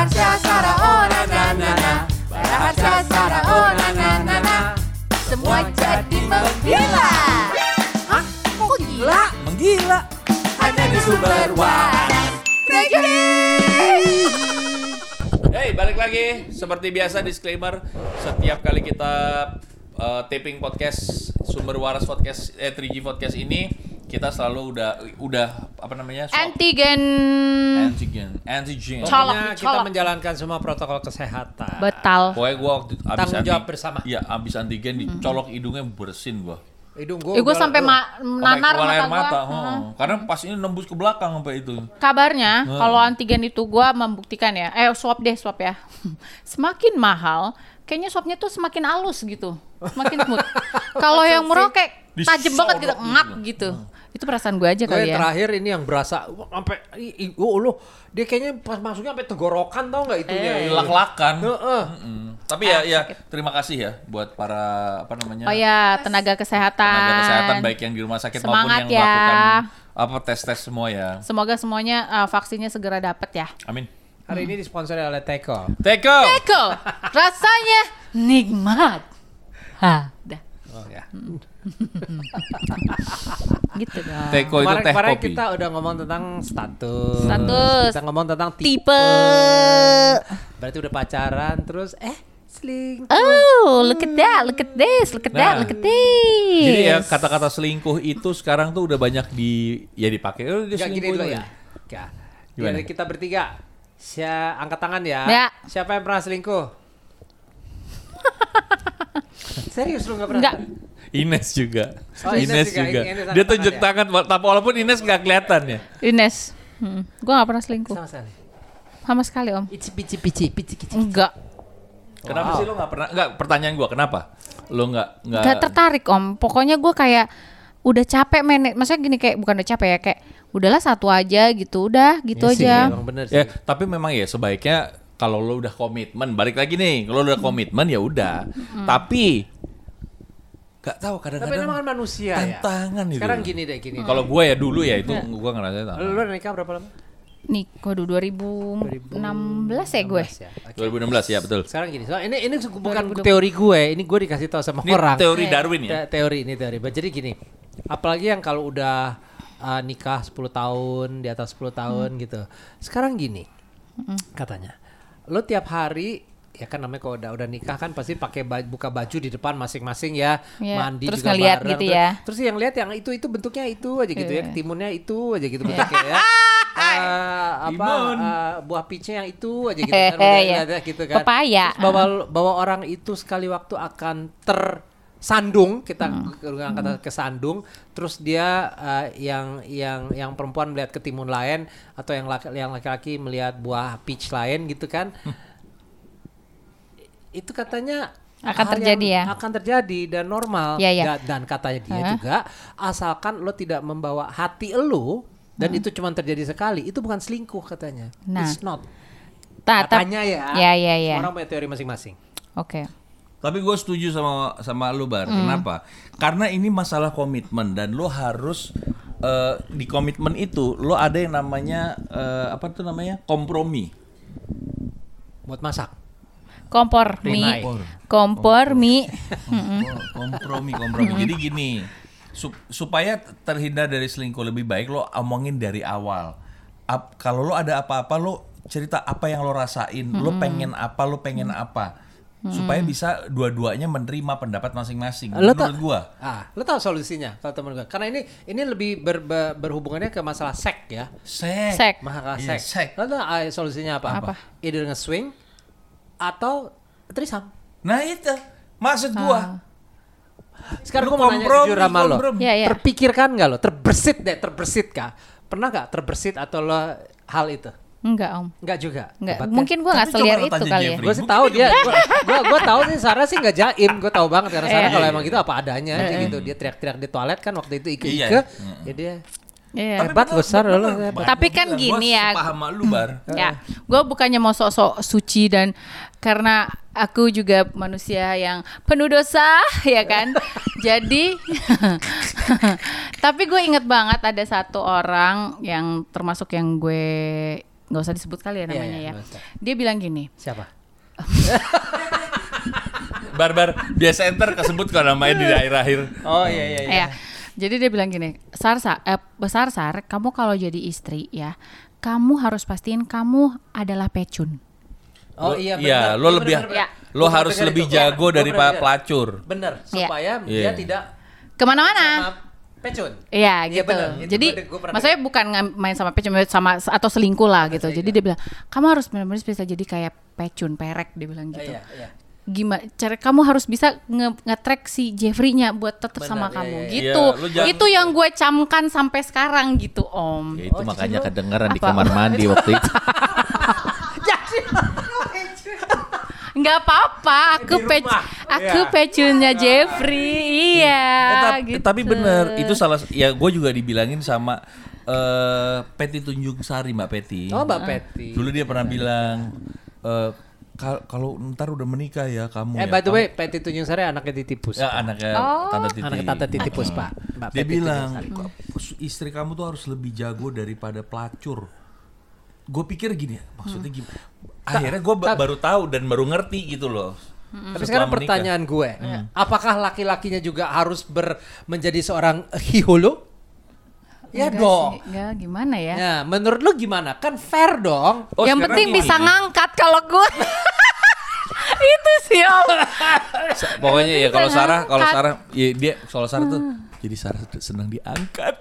Baraharsha Sara oh na na na na Baraharsha Sara oh na na na na Semua jadi menggila Hah? Kok gila? Menggila. Hanya di sumber waras Hey, balik lagi. Seperti biasa disclaimer, setiap kali kita uh, taping podcast Sumber Waras podcast eh 3G podcast ini kita selalu udah udah apa namanya? swab Antigen. antigen, antigen. Colok, kita colok. menjalankan semua protokol kesehatan. Betal. Pokoknya gua waktu abis Tanggung jawab bersama. Iya, abis antigen dicolok hidungnya bersin gua. Hidung Eh, gue sampai ma- nanar keluar air mata, mata. gua. oh. Karena pas ini nembus ke belakang sampai itu. Kabarnya kalau antigen itu gua membuktikan ya, eh swab deh swab ya. Semakin mahal, kayaknya swabnya tuh semakin halus gitu, semakin smooth. kalau yang murah kayak tajam banget gitu, Disodok ngap gitu. gitu. Itu perasaan gue aja kali ya. terakhir ini yang berasa sampai oh lo dia kayaknya pas masuknya sampai tenggorokan tau nggak itunya? Eh. Lak-lakan. Heeh. Mm. Tapi ya ya terima kasih ya buat para apa namanya? Oh ya, tenaga kesehatan. tenaga kesehatan baik yang di rumah sakit maupun Semangat yang ya. melakukan apa tes-tes semua ya. Semoga semuanya uh, vaksinnya segera dapat ya. Amin. Hari ini disponsori oleh Teko. Teko. Eko, rasanya nikmat. Hah, dah Oh ya. gitu dong. Teko itu teh kemarin kopi. kita udah ngomong tentang status. Status. Kita ngomong tentang tipe. Tipe. Berarti udah pacaran terus eh selingkuh. Oh, look at that, look at this, look at that, Nah. look at this. Jadi ya kata-kata selingkuh itu sekarang tuh udah banyak di ya dipakai. Oh, dia Gak gini selingkuh dulu itu. ya. Ya. Gimana? Dari kita bertiga. Sia angkat tangan ya. Ya. Siapa yang pernah selingkuh? Serius lu gak pernah? Enggak. Ines juga. Oh, Ines Ines, juga. juga. Ines Dia tangan tunjuk ya? tangan, tapi walaupun Ines nggak kelihatan ya. Ines, hmm. gue gak pernah selingkuh Sama sekali. sama sekali om. Ici pici pici pici pici. Enggak, Kenapa sih lo nggak pernah? Nggak pertanyaan gua kenapa? Lo nggak nggak? Gak tertarik om. Pokoknya gue kayak udah capek men. Maksudnya gini kayak bukan udah capek ya kayak udahlah satu aja gitu, udah gitu Iya sih, aja. Emang bener sih. Ya, tapi memang ya sebaiknya kalau lo udah komitmen, balik lagi nih, kalau lo udah komitmen ya udah. Tapi nggak tahu Tapi kadang-kadang memang kan manusia ya. tantangan itu. Sekarang gini deh gini. Kalau gue ya dulu ya itu gue ngerasa tantangan. udah nikah berapa lama? Nih, waduh 2016 ya gue. 16 ya. Oke. 2016 ya betul. Sekarang gini, so, ini ini bukan teori gue, ini gue dikasih tahu sama Ini orang. teori. Darwin ya. Te- teori ini teori. Jadi gini, apalagi yang kalau udah uh, nikah 10 tahun, di atas 10 tahun gitu. Sekarang gini, katanya, lo tiap hari ya kan namanya kalau udah udah nikah kan pasti pakai baju, buka baju di depan masing-masing ya, Iya, mandi terus juga ngeliat bareng. gitu Terus- ya. Terus yang lihat yang itu itu bentuknya itu aja gitu ya, Iya. ketimunnya itu aja gitu bentuknya ya. Eh, apa eh, buah peachnya yang itu aja gitu kan, udah ya. ada gitu kan. Pepaya. Terus bahwa bahwa orang itu sekali waktu akan tersandung kita dengan kata kesandung terus dia eh, yang yang yang perempuan melihat ketimun lain atau yang laki yang laki-laki melihat buah peach lain gitu kan itu katanya Akan terjadi ya? akan terjadi dan normal Iya, iya. Da- dan katanya dia Hah? juga asalkan lo tidak membawa hati lo dan itu cuma terjadi sekali itu bukan selingkuh katanya Nah. it's not Ta- ta- katanya ya Ya, ya, ya. Orang punya teori masing-masing Oke. Tapi gue setuju sama sama lu bar. Kenapa? Karena ini masalah komitmen dan lo harus eh, di komitmen itu lo ada yang namanya eh, apa tuh namanya kompromi. buat masak Kompor mie. Kompor mie. Oh, kompromi kompromi. Jadi gini, sup- supaya terhindar dari selingkuh lebih baik lo omongin dari awal. Ap- kalau lo ada apa-apa lo cerita apa yang lo rasain, lo pengen apa, lo pengen apa. Supaya bisa dua-duanya menerima pendapat masing-masing. Lo Menurut gua. Ah, lo tahu solusinya kalau temen gue. Karena ini ini lebih ber- ber- berhubungannya ke masalah seks ya. Sek. Sek. Masalah Iya, seks. sek. Lo tahu ah, solusinya apa? Apa? Either nge-swing atau trisam. Nah itu maksud gua. Sekarang Lu gue mau nanya jujur sama lo. Iya, iya. Terpikirkan nggak lo? Terbersit deh, terbersit kah? Pernah nggak terbersit atau lo hal itu? Enggak om. Nggak juga. Enggak. Hebat, Mungkin gue nggak seliar itu kali ya. Gue sih Mungkin tahu dia gue gue tahu sih Sarah sih nggak jaim, gue tahu banget karena Sarah Iya. kalau Iya, emang iya. gitu apa adanya aja gitu, dia teriak-teriak di toilet kan waktu itu ike Iya. ike, Mm. ya dia Iya. Hebat lo, Sar, lo. Tapi kan Gua gini ya. sepaham sama lu bar. Ya, gue bukannya mau sok-sok suci dan karena aku juga manusia yang penuh dosa, ya kan. Jadi, tapi gue inget banget ada satu orang yang termasuk yang gue nggak usah disebut kali ya Iya, namanya iya, ya. nggak usah. Dia bilang gini, Siapa? Barbar biasa enter kesebut kalau namanya di daerah akhir. Oh iya iya ya. Jadi dia bilang gini, Sar, Sar, eh, besar Sar, kamu kalau jadi istri ya, kamu harus pastiin kamu adalah pecun. Oh Lo- iya iya, benar. lo Iya, lebih- benar, benar. Ya. Lo harus lebih jago Iya, daripada pelacur. Bener, Iya. supaya dia Iya. tidak Ke mana-mana? Pecun. Iya Iya, gitu. benar. Itu Jadi pernah maksudnya bukan main sama pecun sama atau selingkuh lah gitu. Iya, Jadi iya. dia bilang kamu harus benar-benar bisa jadi kayak pecun perek dia bilang gitu. Iya, iya. Gimana cara kamu harus bisa nge- nge-track si Jeffrey-nya buat tetap sama iya, kamu iya, iya. gitu. Iya, itu yang gue camkan sampai sekarang gitu Om. Ya itu Oh, makanya kedengeran di kamar mandi waktu itu. nggak apa-apa, aku pec rumah. aku Iya. pecunnya Jeffrey. Iya, Eh, tapi, gitu. tapi bener itu salah ya gue juga dibilangin sama eh Peti Tunjung Sari Mbak Peti. Oh Mbak Peti. Dulu dia pernah bilang eh, kal- kalau ntar udah menikah ya kamu Eh ya. by the kamu- way, Peti Tunjung Sari anaknya Titipus. ya anaknya Oh. Tante Titi. Anaknya Tante Titipus, Pak. Mbak Dia Peti bilang Tunjung "Kok istri kamu tuh harus lebih jago daripada pelacur. Gue pikir gini, maksudnya gimana? Akhirnya gue ta- baru tahu dan baru ngerti gitu loh. Tapi Setelah sekarang menikah. pertanyaan gue, Iya. apakah laki-lakinya juga harus ber menjadi seorang hihulu? Ya Enggak dong. sih, enggak gimana ya? Ya, menurut lu gimana? Kan fair dong. Oh, yang penting gini. bisa ngangkat kalau gue. itu sih Om. Pokoknya ya kalau Sarah, kalau. Sarah, ya dia kalau Sarah tuh jadi Sarah senang diangkat.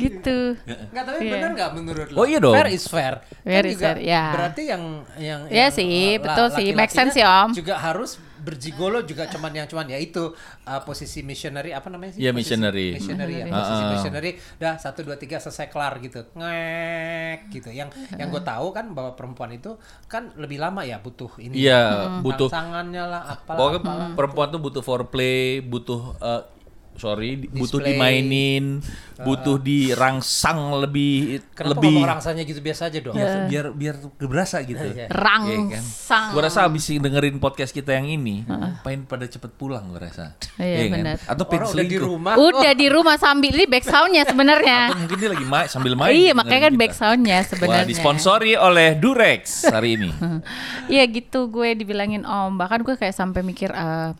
gitu. Enggak, tapi Iya. benar nggak menurut lu? Oh, iya dong. Fair is fair. Fair Kan is juga fair, ya. Berarti yang yang Iya yang, sih, uh, betul sih. Make sense laki-lakinya sih, Om. Juga harus berjigolo juga cuman yang cuman ya itu uh, posisi missionary apa namanya sih? Iya, Posisi missionary. Missionary ya. Missionary. Posisi Ah. missionary. Dah satu dua tiga selesai kelar gitu. Ngek gitu. Yang yang gue tahu kan bahwa perempuan itu kan lebih lama ya butuh ini. Iya, butuh Tangannya lah apalah. Pokoknya apalah. perempuan tuh butuh foreplay, butuh eh, sorry, di- butuh Display. dimainin, butuh dirangsang lebih Kenapa lebih ngomong rangsanya gitu biasa aja dong? biar biar biar berasa gitu. Iya. Rangsang. Gua rasa abis dengerin podcast kita yang ini, pengen pada cepet pulang gua rasa. Iya, kan? benar. Atau pengen Orang udah di rumah. Udah di rumah sambil ini back soundnya sebenarnya. Atau mungkin dia lagi main sambil main. Iya, dengerin makanya kan kita. back soundnya Wah, sebenarnya. disponsori oleh Durex hari ini. Iya gitu gue dibilangin om. Bahkan gue kayak sampai mikir eh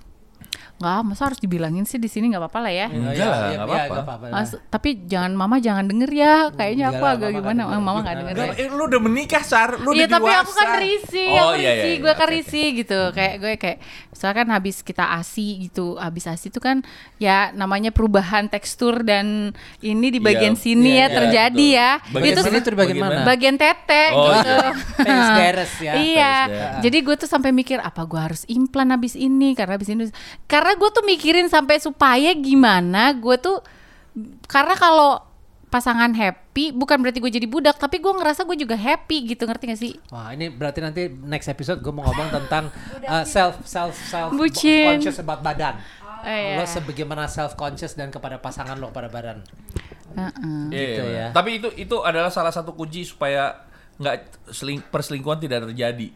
nggak masa harus dibilangin sih di sini nggak apa-apa lah ya. Enggak Iya, lah, iya, nggak iya, apa-apa. apa-apa. Mas, tapi jangan mama jangan denger ya. Kayaknya Enggak aku agak mama gimana. Oh, mama nggak denger. denger. Enggak, eh, lu udah menikah, Sar. Lu Iya udah tapi aku kan risih, Oh, aku iya, iya, risih, iya. gue kan risih gitu. Kayak gue kayak misalkan habis kita asi gitu, habis asi itu kan ya namanya perubahan tekstur dan ini di bagian sini ya terjadi ya. Bagian itu sini tuh di bagian mana? Bagian tete Oh, gitu. iya. Ya. Iya, jadi gue tuh sampai mikir apa gue harus implan habis ini karena habis ini karena gue tuh mikirin sampai supaya gimana gue tuh karena kalau pasangan happy bukan berarti gue jadi budak tapi gue ngerasa gue juga happy gitu ngerti gak sih? Wah ini berarti nanti next episode gue mau ngomong tentang uh, self self self Bucin. conscious about badan. Lo iya. sebagaimana self conscious dan kepada pasangan lo pada badan. Heeh. Iya, Gitu iya. ya. Tapi itu itu adalah salah satu kunci supaya nggak seling, perselingkuhan tidak terjadi.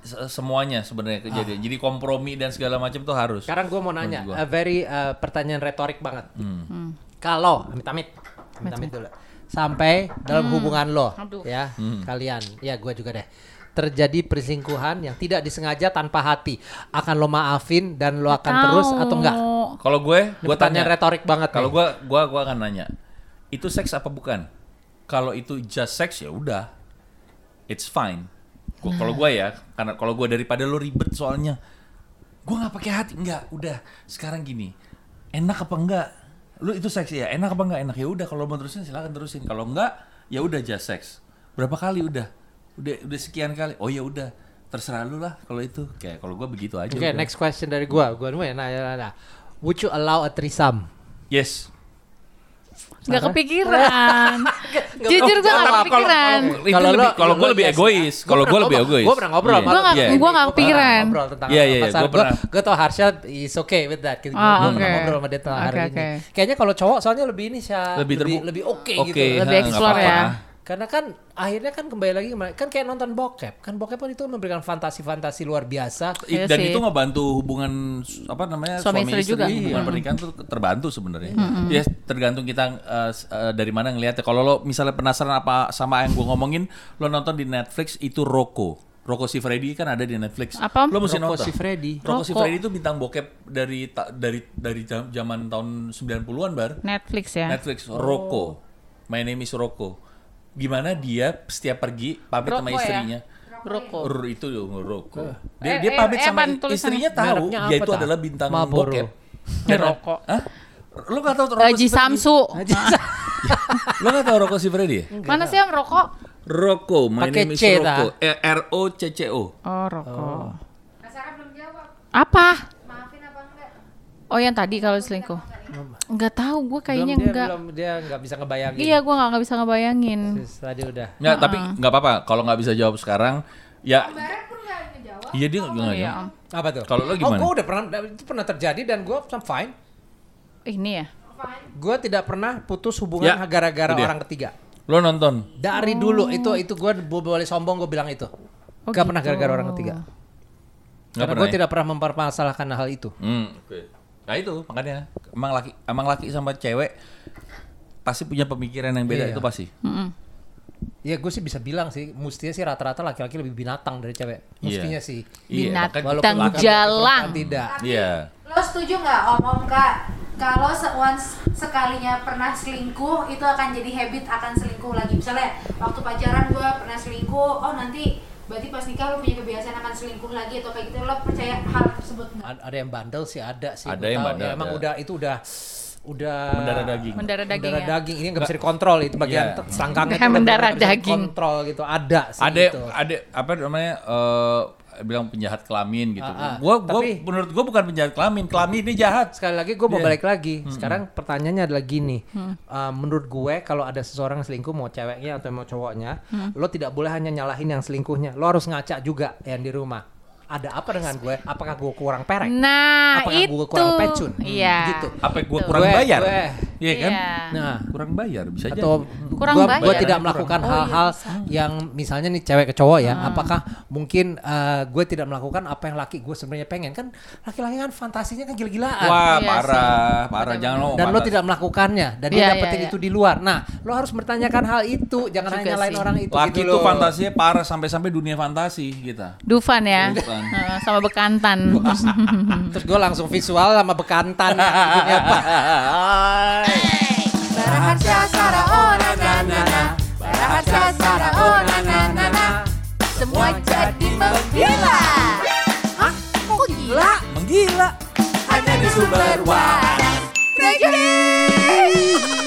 Se- Semuanya sebenarnya kejadian. Jadi kompromi dan segala macam tuh harus. Sekarang gue mau nanya, gua. a very uh, pertanyaan retorik banget. Hmm. Kalau amit-amit, amit-amit dulu, sampai dalam hubungan lo, Aduh. ya kalian, ya gue juga deh, terjadi perselingkuhan yang tidak disengaja tanpa hati, akan lo maafin dan lo akan terus atau enggak? Kalau gue, gue tanya. retorik banget. Kalau gue, gue, gue akan nanya. Itu seks apa bukan? Kalau itu just seks ya udah, it's fine. Gua- Kalau gue ya, karena kalau gue daripada lo ribet soalnya, gue nggak pakai hati, nggak. Udah, sekarang gini, enak apa enggak? Lu itu seks ya, enak apa enggak? Enak ya udah. Kalau mau terusin silakan terusin. Kalau enggak, ya udah just seks. Berapa kali udah? Udah, udah sekian kali. Oh ya udah, terserah lu lah kalau itu. Kayak kalau gue begitu aja. Oke, udah. next question dari gua. Gua nih nanya, nanya. Would you allow a threesome? Yes. Nggak kepikiran. Jujur gue nggak kepikiran. kalau- lo- gue lebih egois. Gua Kalau gue lebih egois. Gua pernah ngobrol Iya. sama Gua nggak- gua nggak kepikiran. ngobrol tentang Iya, iya, Gua, pernah. gua tau Harsha is okay with that. Gitu. Ah, Gua pernah oke. ngobrol sama dia tentang hari ini. Kayaknya kalau cowok soalnya lebih ini sih Lebih lebih oke gitu. Lebih explore ya. Karena kan akhirnya kan kembali lagi kembali- kan kayak nonton bokep. Kan bokep kan itu memberikan fantasi-fantasi luar biasa. I- Iya dan sih. itu ngebantu hubungan apa namanya Suami istri juga. hubungan pernikahan tuh terbantu sebenarnya. Ya tergantung kita eh, dari mana ngelihatnya. Kalau lo misalnya penasaran apa sama yang gue ngomongin, lo nonton di Netflix itu Rocco. Rocco si Freddy kan ada di Netflix. Apa? Lo mesti Rocco nonton. si Freddy. Rocco si Rocco. Freddy itu bintang bokep dari ta- dari dari jam- zaman tahun 90-an bar. Netflix ya. Netflix Rocco. My name is Rocco. Gimana dia setiap pergi pamit sama ya? istrinya. Roko. Ur, itu dong Rocco. Eh, Dia, dia eh, pamit eh, sama istrinya tahu dia apa, itu adalah bintang Marlboro. bokep. Eh, Rocco. Hah? Lu gak tahu Rocco Haji? Samsu. Lu gak tahu Rocco si Freddy ya? Mana sih yang rokok? Rocco, my Pakai name is? Eh, R O C C O. Oh, rokok. Apa? Oh, yang tadi kalau selingkuh. Enggak tahu, gue kayaknya belum, dia, enggak. belum dia nggak bisa ngebayangin. Iya, gue nggak nggak bisa ngebayangin. Tadi udah. Ya, tapi nggak apa-apa kalau nggak bisa jawab sekarang ya Iya dia nggak nggak Iya. Apa tuh? Kalau lo Oh, gimana? gue udah pernah itu pernah terjadi dan gue I'm fine. Ini ya. Gue tidak pernah putus hubungan Ya, gara-gara orang ketiga. Lo nonton? Dari dulu itu itu gue boleh sombong gue bilang itu. Oh, Gak pernah gitu. gara-gara orang ketiga. Nggak Karena pernah gue ya? tidak pernah mempermasalahkan hal itu. Hmm, oke. Nah itu makanya emang laki emang laki sama cewek pasti punya pemikiran yang beda Iya. itu pasti. Mm-mm. Ya gue sih bisa bilang sih, mestinya sih rata-rata laki-laki lebih binatang dari cewek. Mestinya sih. Iya, Binatang laki- jalang. perempuan tidak. Iya. Lo setuju nggak om om kak? Kalau se once sekalinya pernah selingkuh itu akan jadi habit akan selingkuh lagi. Misalnya waktu pacaran gue pernah selingkuh, oh nanti berarti pas nikah lo punya kebiasaan akan selingkuh lagi atau kayak gitu lo percaya hal tersebut nggak? Ada yang bandel sih ada sih. Ada yang tahu. bandel, Ya, emang ada. udah itu udah udah Mendarah daging. Mendarah daging mendarah ya. daging ini nggak bisa dikontrol itu bagian selangkangnya Kayak tuh mendarah daging. dikontrol gitu ada sih Ada itu. ada apa namanya eh bilang penjahat kelamin gitu. Ah, ah. Gua gua Tapi- menurut gua bukan penjahat kelamin, kelamin ini jahat. sekali lagi gue mau Iya. balik lagi sekarang pertanyaannya adalah gini Uh, menurut gue kalau ada seseorang selingkuh mau ceweknya atau mau cowoknya lo tidak boleh hanya nyalahin yang selingkuhnya lo harus ngaca juga yang di rumah ada apa dengan gue apakah gue kurang perek Nah, Apakah itu. gua kurang pecun? Hmm, Iya. gitu. Apa Betul. kurang Gue- bayar? gue. Iya kan? Iya. nah Kurang bayar bisa aja. atau Kurang gua, bayar. gua tidak melakukan Oh, iya, hal-hal bisa. yang misalnya nih cewek ke cowok ya apakah mungkin uh, gue tidak melakukan apa yang laki gue sebenarnya pengen kan laki-laki kan fantasinya kan gila-gilaan Wah, Iya parah, parah. Jangan lo dan lo tidak melakukannya dan Iya, dia iya, dapetin iya. itu di luar nah lo harus bertanyakan hal itu jangan Juga hanya sih. orang itu Laki gitu itu loh. fantasinya parah sampai-sampai dunia fantasi kita. Dufan ya. Dufan. Heeh, sama bekantan. terus gue langsung visual sama bekantan Barahatsya Sara oh na na na. Na Barahatsya Sara oh na na na na. Semua jadi menggila. Hah? Kok gila? Menggila. Hanya di sumber waras. Reggae